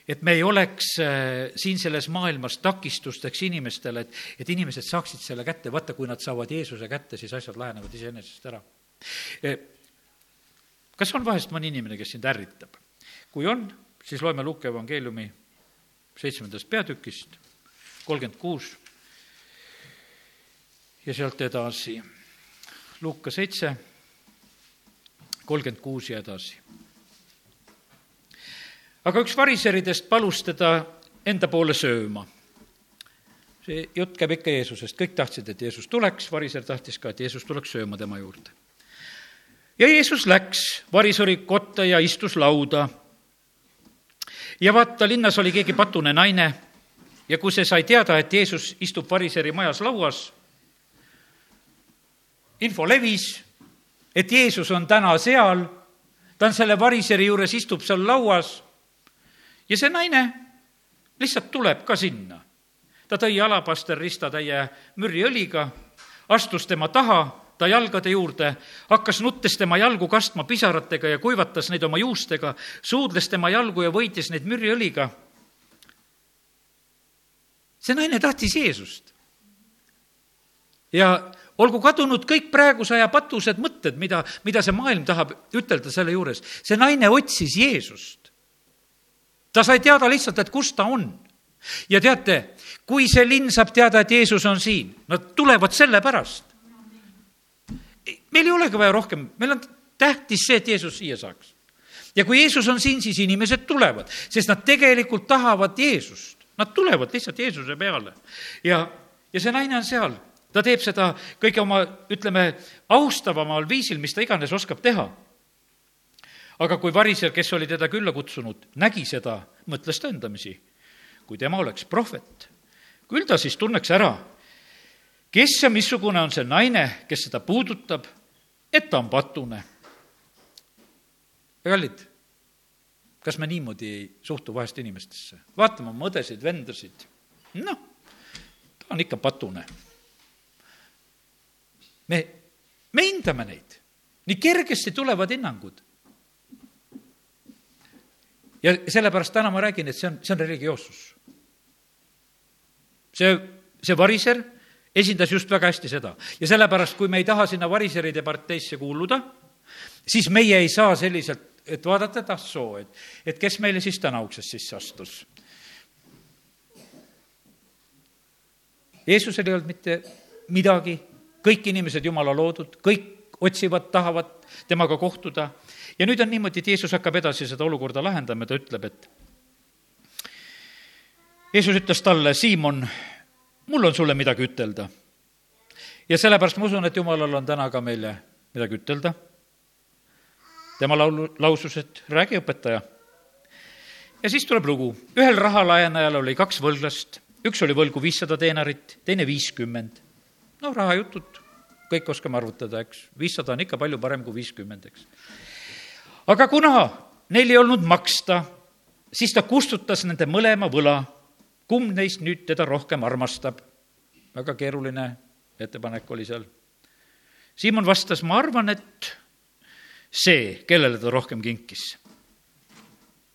et me ei oleks äh, siin selles maailmas takistusteks inimestele, et, et inimesed saaksid selle kätte, vaata, kui nad saavad Jeesuse kätte, siis asjad lahenevad iseenesest ära kas on vahest mõni inimene, kes sind ärritab? kui on, siis loeme Luuke evangeeliumi seitsmendast peatükist, kolmkümmend kuus ja sealt edasi. Luuka seitse, kolmkümmend kuus ja edasi. aga üks variseridest palus teda enda poole sööma see jutt käib ikka Jeesusest, kõik tahtsid, et Jeesus tuleks, variser tahtis ka, et Jeesus tuleks sööma tema juurde ja Jeesus läks varisori kotta ja istus lauda. ja vaata, linnas oli keegi patune naine ja kui see sai teada, et Jeesus istub variseri majas lauas, info levis, et Jeesus on täna seal, ta on selle variseri juures, istub seal lauas ja see naine lihtsalt tuleb ka sinna. ta tõi alapaster ristatäie mürriõliga, astus tema taha ta jalgade juurde, hakkas nuttes tema jalgu kastma pisaratega ja kuivatas neid oma juustega, suudles tema jalgu ja võitis neid mürriõliga. see naine tahtis Jeesust. ja olgu kadunud kõik praeguse aja patused mõtted, mida, mida see maailm tahab ütelda selle juures. see naine otsis Jeesust. ta sai teada lihtsalt, et kus ta on. ja teate, kui see linn saab teada, et Jeesus on siin, nad tulevad sellepärast meil ei olegi vaja rohkem, meil on tähtis see, et Jeesus siia saaks. ja kui Jeesus on siin, siis inimesed tulevad, sest nad tegelikult tahavad Jeesust. Nad tulevad lihtsalt Jeesuse peale. ja, ja see naine on seal, ta teeb seda kõige oma, ütleme, austavamal viisil, mis ta iganes oskab teha. aga kui variser, kes oli teda külla kutsunud, nägi seda, mõtles ta endamisi. kui tema oleks prohvet, küll ta siis tunneks ära, kes ja missugune on see naine, kes seda puudutab, et ta on patune. kallid, kas me niimoodi ei suhtu vahest inimestesse? vaatame oma õdesid, vendasid, noh, ta on ikka patune. me, me hindame neid, nii kergesti tulevad hinnangud ja sellepärast täna ma räägin, et see on, see on religioossus. see, see variser esindas just väga hästi seda. Ja sellepärast, kui me ei taha sinna variseride parteisse kuuluda, siis meie ei saa selliselt, et vaadata, et ah soo, et, et kes meile siis täna uksest sisse astus. Jeesusel ei olnud mitte midagi, kõik inimesed Jumala loodud, kõik otsivad, tahavad temaga kohtuda. Ja nüüd on niimoodi, et Jeesus hakkab edasi seda olukorda lahendama. Ja ta ütleb, et Jeesus ütles talle, Siimon, mul on sulle midagi ütelda. ja sellepärast ma usun, et Jumalal on täna ka meile midagi ütelda. tema laulu, lausus, et räägi, õpetaja. ja siis tuleb lugu, ühel rahalaenajal oli kaks võlglast, üks oli võlgu viissada teenarit, teine viiskümmend. noh, rahajutud, kõik oskame arvutada, eks, viissada on ikka palju parem kui viiskümmend, eks aga kuna neil ei olnud maksta, siis ta kustutas nende mõlema võla. Kumb neist nüüd teda rohkem armastab? väga keeruline ettepanek oli seal. Siimon vastas, ma arvan, et see, kellele ta rohkem kinkis.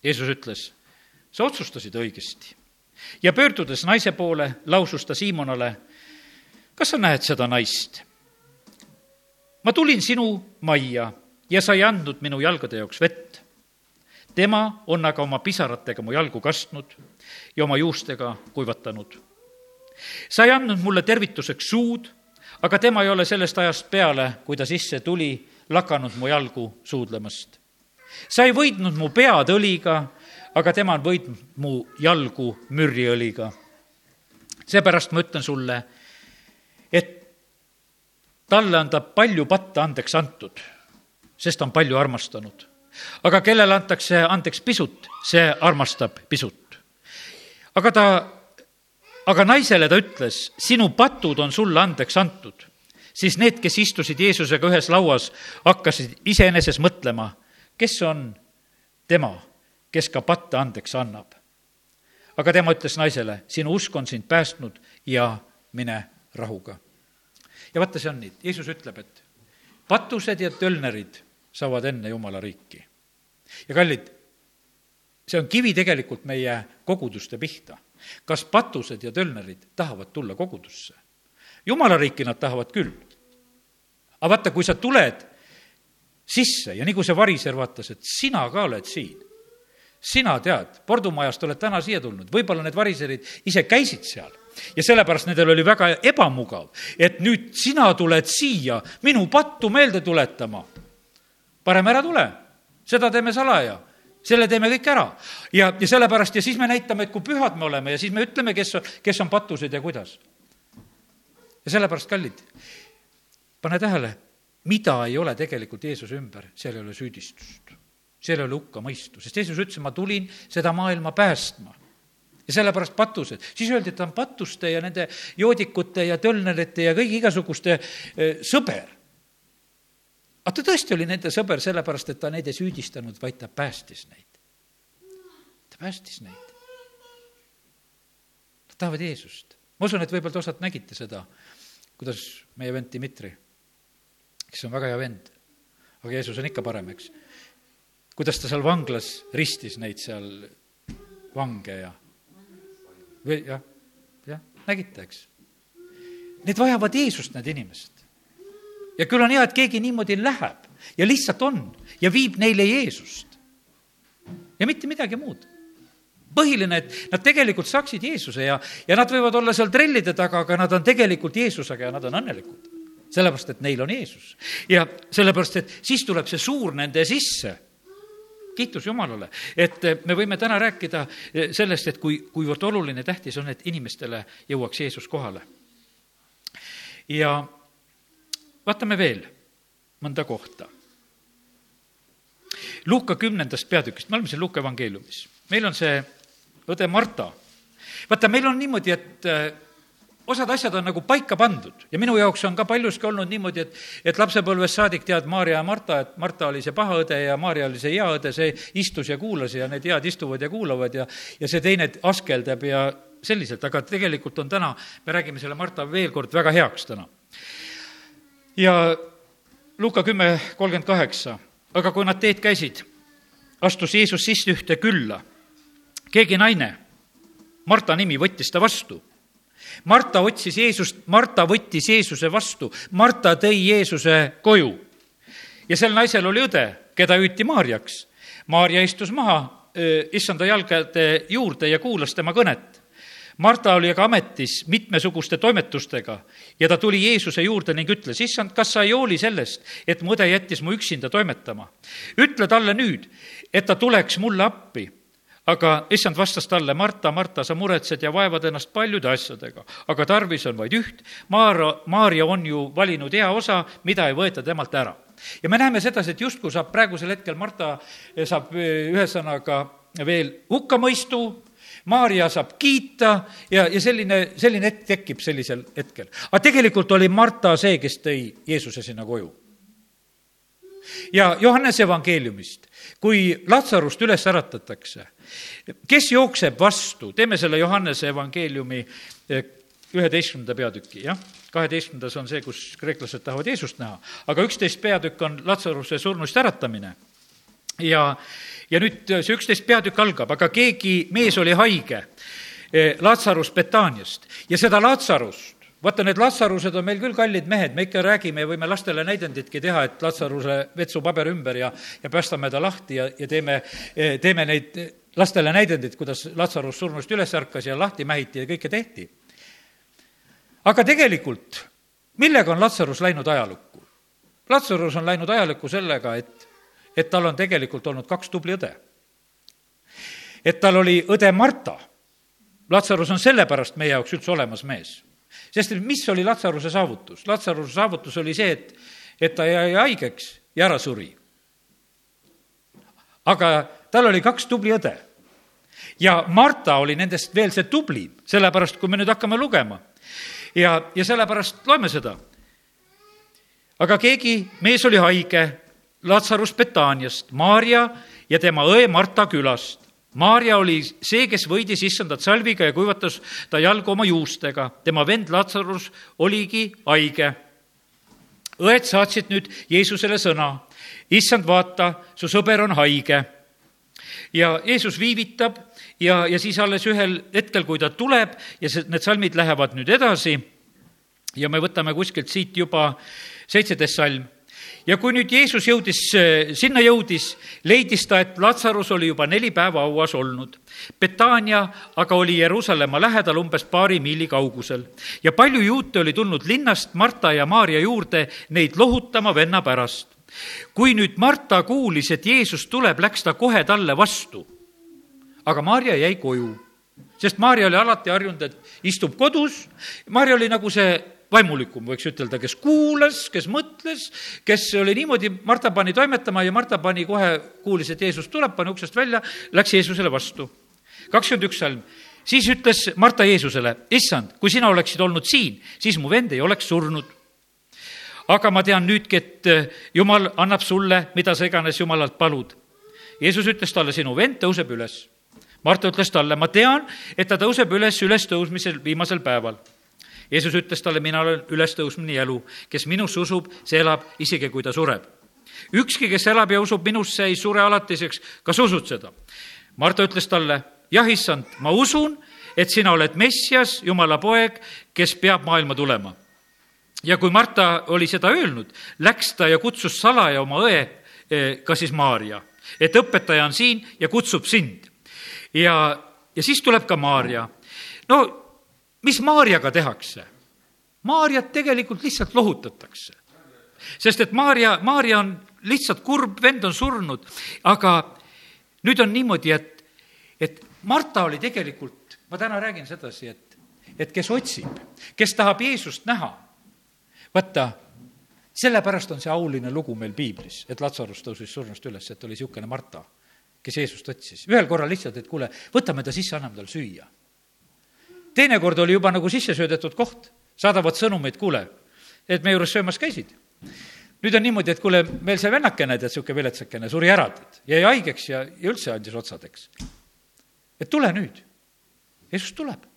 Jeesus ütles, sa otsustasid õigesti. ja pöördudes naise poole, lausus ta Siimonale, kas sa näed seda naist? ma tulin sinu majja ja sa ei andnud minu jalgade jaoks vett. Tema on aga oma pisaratega mu jalgu kastnud ja oma juustega kuivatanud. sa ei andnud mulle tervituseks suud, aga tema ei ole sellest ajast peale, kui ta sisse tuli, lakanud mu jalgu suudlemast. sa ei võidnud mu pead õliga, aga tema on võitnud mu jalgu mürriõliga. seepärast ma ütlen sulle, et talle on ta palju patte andeks antud sest ta on palju armastanud. Aga kellele antakse andeks pisut, see armastab pisut. aga ta, aga naisele ta ütles, sinu patud on sulle andeks antud. siis need, kes istusid Jeesusega ühes lauas, hakkasid iseeneses mõtlema, kes on tema, kes ka patte andeks annab. aga tema ütles naisele, sinu usk on sind päästnud ja mine rahuga. ja vaata, see on nii, Jeesus ütleb, et patused ja tölnerid saavad enne Jumala riiki. ja kallid, see on kivi tegelikult meie koguduste pihta. kas patused ja tölnerid tahavad tulla kogudusse? Jumala riiki nad tahavad küll. aga vaata, kui sa tuled sisse ja nagu see variser vaatas, et sina ka oled siin, sina tead, Pordumajast oled täna siia tulnud, võib-olla need variserid ise käisid seal ja sellepärast nendel oli väga ebamugav, et nüüd sina tuled siia minu pattu meelde tuletama parem ära tule, seda teeme salaja selle teeme kõik ära. ja, ja sellepärast ja siis me näitame, et kui pühad me oleme ja siis me ütleme, kes kes on patused ja kuidas. ja sellepärast, kallid, pane tähele, mida ei ole tegelikult Jeesuse ümber, seal ei ole süüdistust. seal ei ole hukkamõistu, sest Jeesus ütles, ma tulin seda maailma päästma ja sellepärast patused. siis öeldi, et ta on patuste ja nende joodikute ja tölnerite ja kõigi igasuguste eh, sõber aga ta tõesti oli nende sõber sellepärast, et ta neid ei süüdistanud, vaid ta päästis neid. ta päästis neid. Nad tahavad Jeesust. ma usun, et võib-olla te osad nägite seda, kuidas meie vend Dmitri, kes on väga hea vend, aga Jeesus on ikka parem, eks, kuidas ta seal vanglas ristis neid seal vange ja või jah, jah, nägite, eks. Need vajavad Jeesust, need inimesed ja küll on hea, et keegi niimoodi läheb ja lihtsalt on ja viib neile Jeesust. ja mitte midagi muud. põhiline, et nad tegelikult saaksid Jeesuse ja, ja nad võivad olla seal trellide taga, aga nad on tegelikult Jeesusega ja nad on õnnelikud. sellepärast, et neil on Jeesus. ja sellepärast, et siis tuleb see suur nende sisse kiitus Jumalale, et me võime täna rääkida sellest, et kui, kuivõrd oluline, tähtis on, et inimestele jõuaks Jeesus kohale. ja vaatame veel mõnda kohta. Luuka kümnendast peatükist, me oleme siin Luuka evangeeliumis. meil on see õde Marta. vaata, meil on niimoodi, et äh, osad asjad on nagu paika pandud ja minu jaoks on ka paljuski olnud niimoodi, et, et lapsepõlvest saadik tead Maarja ja Marta, et Marta oli see paha õde ja Maarja oli see hea õde, see istus ja kuulas ja need head istuvad ja kuulavad ja, ja see teine askeldab ja selliselt, aga tegelikult on täna, me räägime selle Marta veel kord väga heaks täna. Ja Luka kümme kolmkümmend kaheksa, aga kui nad teed käisid, astus Jeesus sisse ühte külla. keegi naine, Marta nimi, võttis ta vastu Marta otsis Jeesust, Marta võttis Jeesuse vastu, Marta tõi Jeesuse koju. ja sel naisel oli õde, keda hüüti Maarjaks. Maarja istus maha issanda jalgade juurde ja kuulas tema kõnet. Marta oli aga ametis mitmesuguste toimetustega ja ta tuli Jeesuse juurde ning ütles, issand, kas sa ei hooli sellest, et mu õde jättis mu üksinda toimetama? ütle talle nüüd, et ta tuleks mulle appi aga issand vastas talle, Marta, Marta, sa muretsed ja vaevad ennast paljude asjadega, aga tarvis on vaid üht. Maarja, Maarja on ju valinud hea osa, mida ei võeta temalt ära. ja me näeme sedasi, et justkui saab praegusel hetkel Marta, saab ühesõnaga veel hukkamõistu, Maarja saab kiita ja, ja selline, selline hetk tekib sellisel hetkel. aga tegelikult oli Marta see, kes tõi Jeesuse sinna koju. ja Johannese evangeeliumist, kui Latsarust üles äratatakse, kes jookseb vastu, teeme selle Johannese evangeeliumi eh, üheteistkümnenda peatüki, jah, kaheteistkümnendas on see, kus kreeklased tahavad Jeesust näha, aga üksteist peatükk on Latsaruse surnust äratamine. Ja, ja nüüd see üksteist peatükk algab, aga keegi mees oli haige, eh, Latsarus Betaaniast ja seda Latsarust vaata, need Latsarused on meil küll kallid mehed, me ikka räägime ja võime lastele näidenditki teha, et Latsaruse vetsupaber ümber ja, ja päästame ta lahti ja, ja teeme, eh, teeme neid lastele näidendid, kuidas Latsarus surnust üles ärkas ja lahti mähiti ja kõike tehti. aga tegelikult, millega on Latsarus läinud ajalukku? Latsarus on läinud ajalukku sellega, et, et tal on tegelikult olnud kaks tubli õde. et tal oli õde Marta. Latsarus on sellepärast meie jaoks üldse olemas mees. sest mis oli Latsaruse saavutus? Latsaruse saavutus oli see, et, et ta jäi haigeks ja ära suri. aga tal oli kaks tubli õde. ja Marta oli nendest veel see tublim, sellepärast kui me nüüd hakkame lugema. ja, ja sellepärast loeme seda. aga keegi mees oli haige, Latsarus Betaaniast, Maarja ja tema õe Marta külast. Maarja oli see, kes võidis issandat salviga ja kuivatas ta jalgu oma juustega. tema vend Latsarus oligi haige. õed saatsid nüüd Jeesusele sõna. issand, vaata, su sõber on haige ja Jeesus viivitab ja, ja siis alles ühel hetkel, kui ta tuleb ja see, need salmid lähevad nüüd edasi ja me võtame kuskilt siit juba seitseteist salm ja kui nüüd Jeesus jõudis, sinna jõudis, leidis ta, et Latsarus oli juba neli päeva hauas olnud. Betania aga oli Jeruusalemma lähedal umbes paari miili kaugusel ja palju juute oli tulnud linnast Marta ja Maarja juurde neid lohutama venna pärast kui nüüd Marta kuulis, et Jeesus tuleb, läks ta kohe talle vastu. aga Maarja jäi koju, sest Maarja oli alati harjunud, et istub kodus, Maarja oli nagu see vaimulikum, võiks ütelda, kes kuulas, kes mõtles, kes oli niimoodi, Marta pani toimetama ja Marta pani kohe, kuulis, et Jeesus tuleb, pani uksest välja, läks Jeesusele vastu. kakskümmend üks salm siis ütles Marta Jeesusele, issand, kui sina oleksid olnud siin, siis mu vend ei oleks surnud aga ma tean nüüdki, et eh, Jumal annab sulle, mida sa iganes Jumalalt palud. Jeesus ütles talle, sinu vend tõuseb üles. Marta ütles talle, ma tean, et ta tõuseb üles ülestõusmisel viimasel päeval. Jeesus ütles talle, mina olen ülestõusmine ja elu, kes minusse usub, see elab, isegi kui ta sureb. ükski, kes elab ja usub minusse, ei sure alatiseks, kas usud seda? Marta ütles talle, jah, issand, ma usun, et sina oled Messias, Jumala poeg, kes peab maailma tulema ja kui Marta oli seda öelnud, läks ta ja kutsus salaja oma õe, eh, ka siis Maarja, et õpetaja on siin ja kutsub sind. ja, ja siis tuleb ka Maarja. no mis Maarjaga tehakse? Maarjat tegelikult lihtsalt lohutatakse. sest et Maarja, Maarja on lihtsalt kurb, vend on surnud, aga nüüd on niimoodi, et, et Marta oli tegelikult, ma täna räägin sedasi, et, et kes otsib, kes tahab Jeesust näha vaata, sellepärast on see auline lugu meil piiblis, et Latsarus tõusis surnust üles, et oli niisugune Marta, kes Jeesust otsis. ühel korral lihtsalt, et kuule, võtame ta sisse, anname talle süüa. Teinekord oli juba nagu sisse söödetud koht, saadavad sõnumeid, kuule, et me juures söömas käisid. nüüd on niimoodi, et kuule, meil see vennakene, tead, niisugune viletsakene, suri ära, tead, jäi haigeks ja, ja üldse andis otsadeks. et tule nüüd. Jeesus tuleb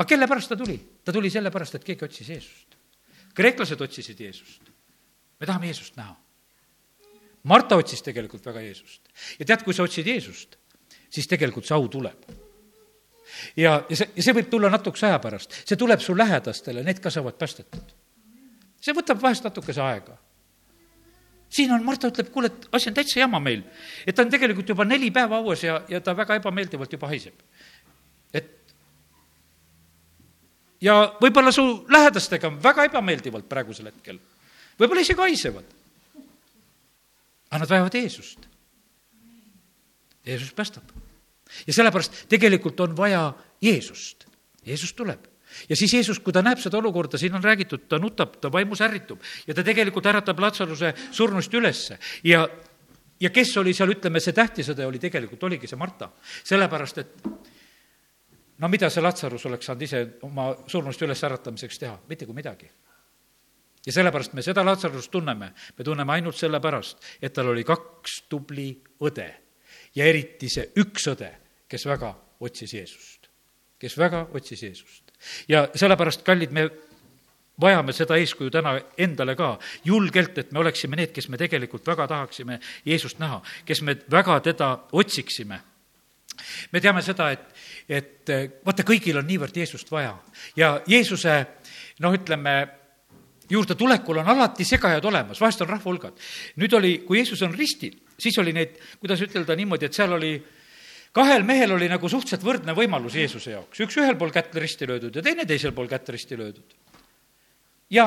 aga kelle pärast ta tuli? ta tuli sellepärast, et keegi otsis Jeesust. kreeklased otsisid Jeesust. me tahame Jeesust näha. Marta otsis tegelikult väga Jeesust. ja tead, kui sa otsid Jeesust, siis tegelikult see au tuleb. ja, ja see, ja see võib tulla natukese aja pärast, see tuleb su lähedastele, need ka saavad päästetud. see võtab vahest natukese aega siin on, Marta ütleb, kuule, et asi on täitsa jama meil. et ta on tegelikult juba neli päeva hauas ja, ja ta väga ebameeldivalt juba haiseb. et ja võib-olla su lähedastega on väga ebameeldivalt praegusel hetkel. võib-olla isegi haisevad. aga nad vajavad Jeesust. Jeesus päästab. ja sellepärast tegelikult on vaja Jeesust. Jeesus tuleb ja siis Jeesus, kui ta näeb seda olukorda, siin on räägitud, ta nutab, ta vaimus ärritub ja ta tegelikult äratab Latsaruse surnust ülesse ja ja kes oli seal, ütleme, see tähtisõde oli tegelikult, oligi see Marta. sellepärast, et no mida see Latsarus oleks saanud ise oma surnust ülesäratamiseks teha, mitte kui midagi. ja sellepärast me seda Latsarust tunneme, me tunneme ainult sellepärast, et tal oli kaks tubli õde ja eriti see üks õde, kes väga otsis Jeesust, kes väga otsis Jeesust. ja sellepärast, kallid, me vajame seda eeskuju täna endale ka. Julgelt, et me oleksime need, kes me tegelikult väga tahaksime Jeesust näha, kes me väga teda otsiksime. Me teame seda, et, et vaata, kõigil on niivõrd Jeesust vaja. Ja Jeesuse noh, ütleme, juurde tulekul on alati segajad olemas, vahest on rahvahulgad. nüüd oli, kui Jeesus on ristil, siis oli neid, kuidas ütelda niimoodi, et seal oli kahel mehel oli nagu suhteliselt võrdne võimalus Jeesuse jaoks, üks ühel pool kätt risti löödud ja teine teisel pool kätt risti löödud. ja,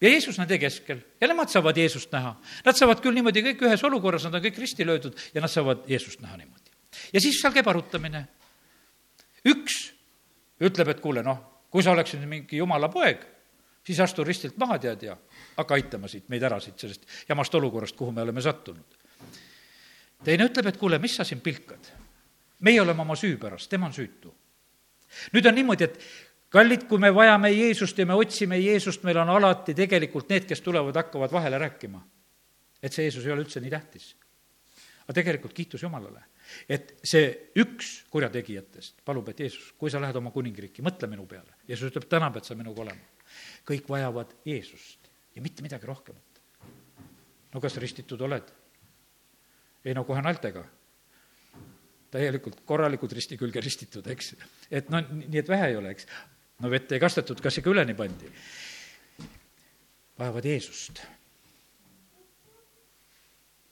ja Jeesus nende keskel ja nemad saavad Jeesust näha. Nad saavad küll niimoodi kõik ühes olukorras, nad on kõik risti löödud ja nad saavad Jeesust näha niimoodi ja siis seal käib arutamine. üks ütleb, et kuule, noh, kui sa oleksid mingi jumala poeg, siis astu ristilt maha, tead, ja hakka aitama siit, meid ära siit sellest jamast olukorrast, kuhu me oleme sattunud. teine ütleb, et kuule, mis sa siin pilkad? meie oleme oma süü pärast, tema on süütu. nüüd on niimoodi, et kallid, kui me vajame Jeesust ja me otsime Jeesust, meil on alati tegelikult need, kes tulevad, hakkavad vahele rääkima. et see Jeesus ei ole üldse nii tähtis. aga tegelikult kiitus Jumalale et see üks kurjategijatest palub, et Jeesus, kui sa lähed oma kuningriiki, mõtle minu peale. Jeesus ütleb, täna pead sa minuga olema. Kõik vajavad Jeesust ja mitte midagi rohkemat. no kas ristitud oled? ei no kohe naeltega. täielikult korralikult risti külge ristitud, eks. et no nii, et vähe ei ole, eks. no vett ei kastetud, kas ikka üleni pandi? vajavad Jeesust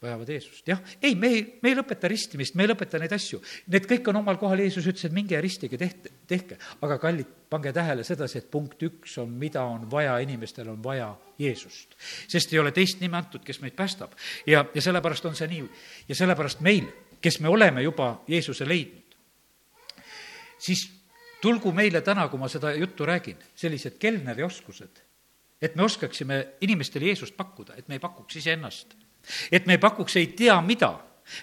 vajavad Jeesust, jah, ei, me ei, me ei lõpeta ristimist, me ei lõpeta neid asju. Need kõik on omal kohal, Jeesus ütles, et minge ja ristige, tehke, tehke. aga kallid, pange tähele sedasi, et punkt üks on, mida on vaja, inimestel on vaja Jeesust. sest ei ole teist nime antud, kes meid päästab. ja, ja sellepärast on see nii. ja sellepärast meil, kes me oleme juba Jeesuse leidnud, siis tulgu meile täna, kui ma seda juttu räägin, sellised kelneri oskused, et me oskaksime inimestele Jeesust pakkuda, et me ei pakuks iseennast et me ei pakuks ei tea mida,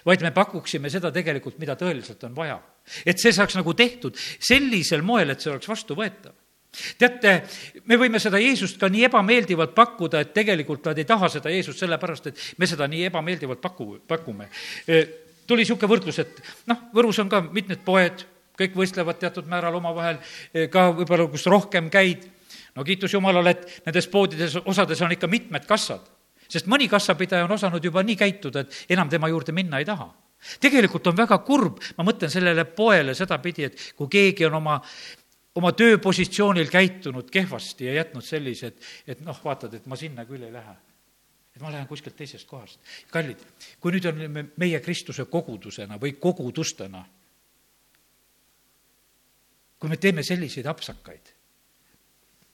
vaid me pakuksime seda tegelikult, mida tõeliselt on vaja. et see saaks nagu tehtud sellisel moel, et see oleks vastuvõetav teate, me võime seda Jeesust ka nii ebameeldivalt pakkuda, et tegelikult nad ei taha seda Jeesust sellepärast, et me seda nii ebameeldivalt paku, pakume. tuli niisugune võrdlus, et noh, Võrus on ka mitmed poed, kõik võistlevad teatud määral omavahel, ka võib-olla kus rohkem käid, no kiitus Jumalale, et nendes poodides osades on ikka mitmed kassad sest mõni kassapidaja on osanud juba nii käituda, et enam tema juurde minna ei taha. tegelikult on väga kurb, ma mõtlen sellele poele sedapidi, et kui keegi on oma oma tööpositsioonil käitunud kehvasti ja jätnud sellise, et, et noh, vaatad, et ma sinna küll ei lähe. et ma lähen kuskilt teisest kohast. kallid, kui nüüd on meie Kristuse kogudusena või kogudustena, kui me teeme selliseid apsakaid,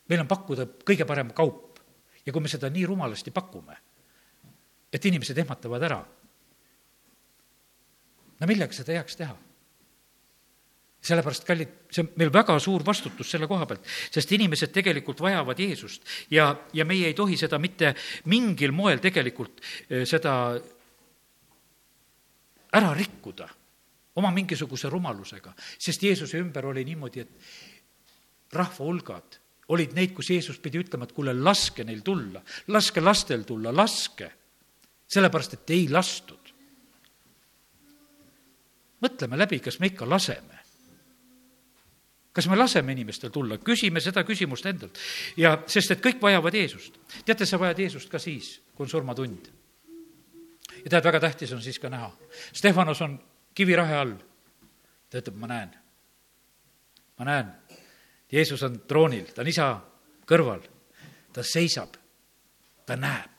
meil on pakkuda kõige parem kaup, ja kui me seda nii rumalasti pakume, et inimesed ehmatavad ära, no millega seda heaks teha? sellepärast, kallid, see on meil väga suur vastutus selle koha pealt, sest inimesed tegelikult vajavad Jeesust ja, ja meie ei tohi seda mitte mingil moel tegelikult eh, seda ära rikkuda oma mingisuguse rumalusega, sest Jeesuse ümber oli niimoodi, et rahva hulgad olid neid, kus Jeesus pidi ütlema, et kuule, laske neil tulla, laske lastel tulla, laske. Sellepärast, et ei lastud. mõtleme läbi, kas me ikka laseme kas me laseme inimestel tulla, küsime seda küsimust endalt. ja sest, et kõik vajavad Jeesust. teate, sa vajad Jeesust ka siis, kui on surmatund. ja tead, väga tähtis on siis ka näha. Stefanos on kivirahe all. ta ütleb, ma näen. ma näen. Jeesus on troonil, ta on isa kõrval. ta seisab, ta näeb.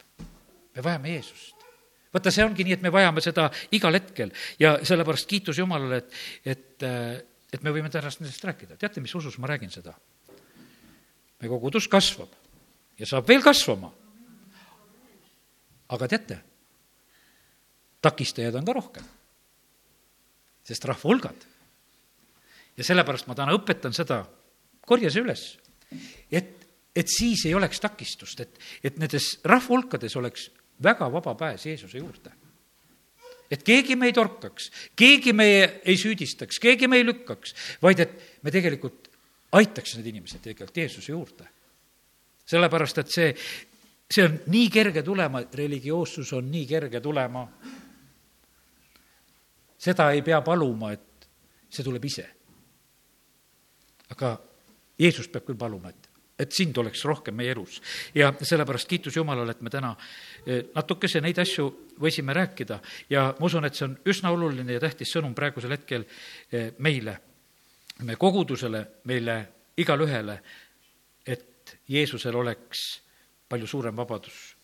me vajame Jeesust vaata, see ongi nii, et me vajame seda igal hetkel ja sellepärast kiitus Jumalale, et, et et me võime tänast nendest rääkida. teate, mis usus ma räägin seda? meie kogudus kasvab ja saab veel kasvama. aga teate, takistajaid on ka rohkem, sest rahva hulgad. ja sellepärast ma täna õpetan seda, korja see üles, et, et siis ei oleks takistust, et, et nendes rahva hulkades oleks väga vaba pääs Jeesuse juurde et keegi me ei torkaks, keegi meie ei süüdistaks, keegi me ei lükkaks, vaid et me tegelikult aitaks need inimesed tegelikult Jeesuse juurde. sellepärast, et see, see on nii kerge tulema, religioossus on nii kerge tulema. seda ei pea paluma, et see tuleb ise. aga Jeesus peab küll paluma, et et sind oleks rohkem meie elus. ja sellepärast kiitus Jumalale, et me täna eh, natukese neid asju võisime rääkida ja ma usun, et see on üsna oluline ja tähtis sõnum praegusel hetkel eh, meile, meie kogudusele, meile igalühele, et Jeesusel oleks palju suurem vabadus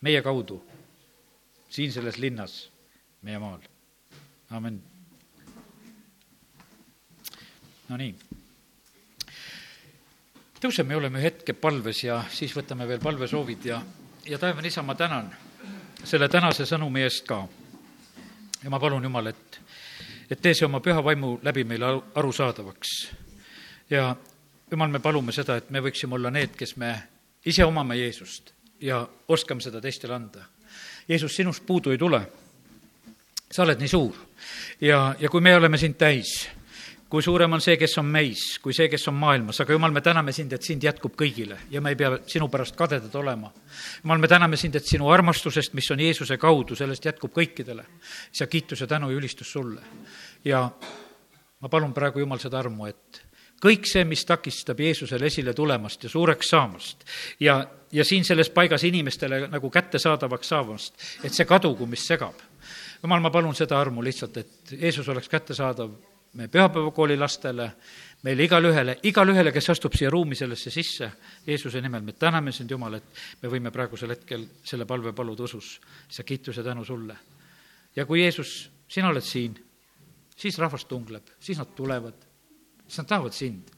meie kaudu siin selles linnas, meie maal. amin. Nonii tõuseme oleme hetke palves ja siis võtame veel palvesoovid ja, ja taevane isa, ma tänan selle tänase sõnumi eest ka. ja ma palun, Jumal, et, et tee see oma püha vaimu läbi meile arusaadavaks. ja Jumal, me palume seda, et me võiksime olla need, kes me ise omame Jeesust ja oskame seda teistele anda. Jeesus, sinust puudu ei tule. sa oled nii suur ja, ja kui me oleme sind täis kui suurem on see, kes on meis, kui see, kes on maailmas, aga jumal, me täname sind, et sind jätkub kõigile ja me ei pea sinu pärast kadedad olema. jumal, me täname sind, et sinu armastusest, mis on Jeesuse kaudu, sellest jätkub kõikidele. sa kiitus ja tänu ja ülistus sulle. ja ma palun praegu, Jumal, seda armu, et kõik see, mis takistab Jeesusele esile tulemast ja suureks saamast ja, ja siin selles paigas inimestele nagu kättesaadavaks saamast, et see kadugu, mis segab. jumal, ma palun seda armu lihtsalt, et Jeesus oleks kättesaadav meie pühapäevakooli lastele, meile igalühele, igalühele, kes astub siia ruumi sellesse sisse, Jeesuse nimel, me täname sind, Jumal, et me võime praegusel hetkel selle palve paluda usus. lihtsalt kiitus ja tänu sulle. ja kui Jeesus, sina oled siin, siis rahvas tungleb, siis nad tulevad, siis nad tahavad sind.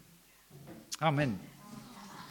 amin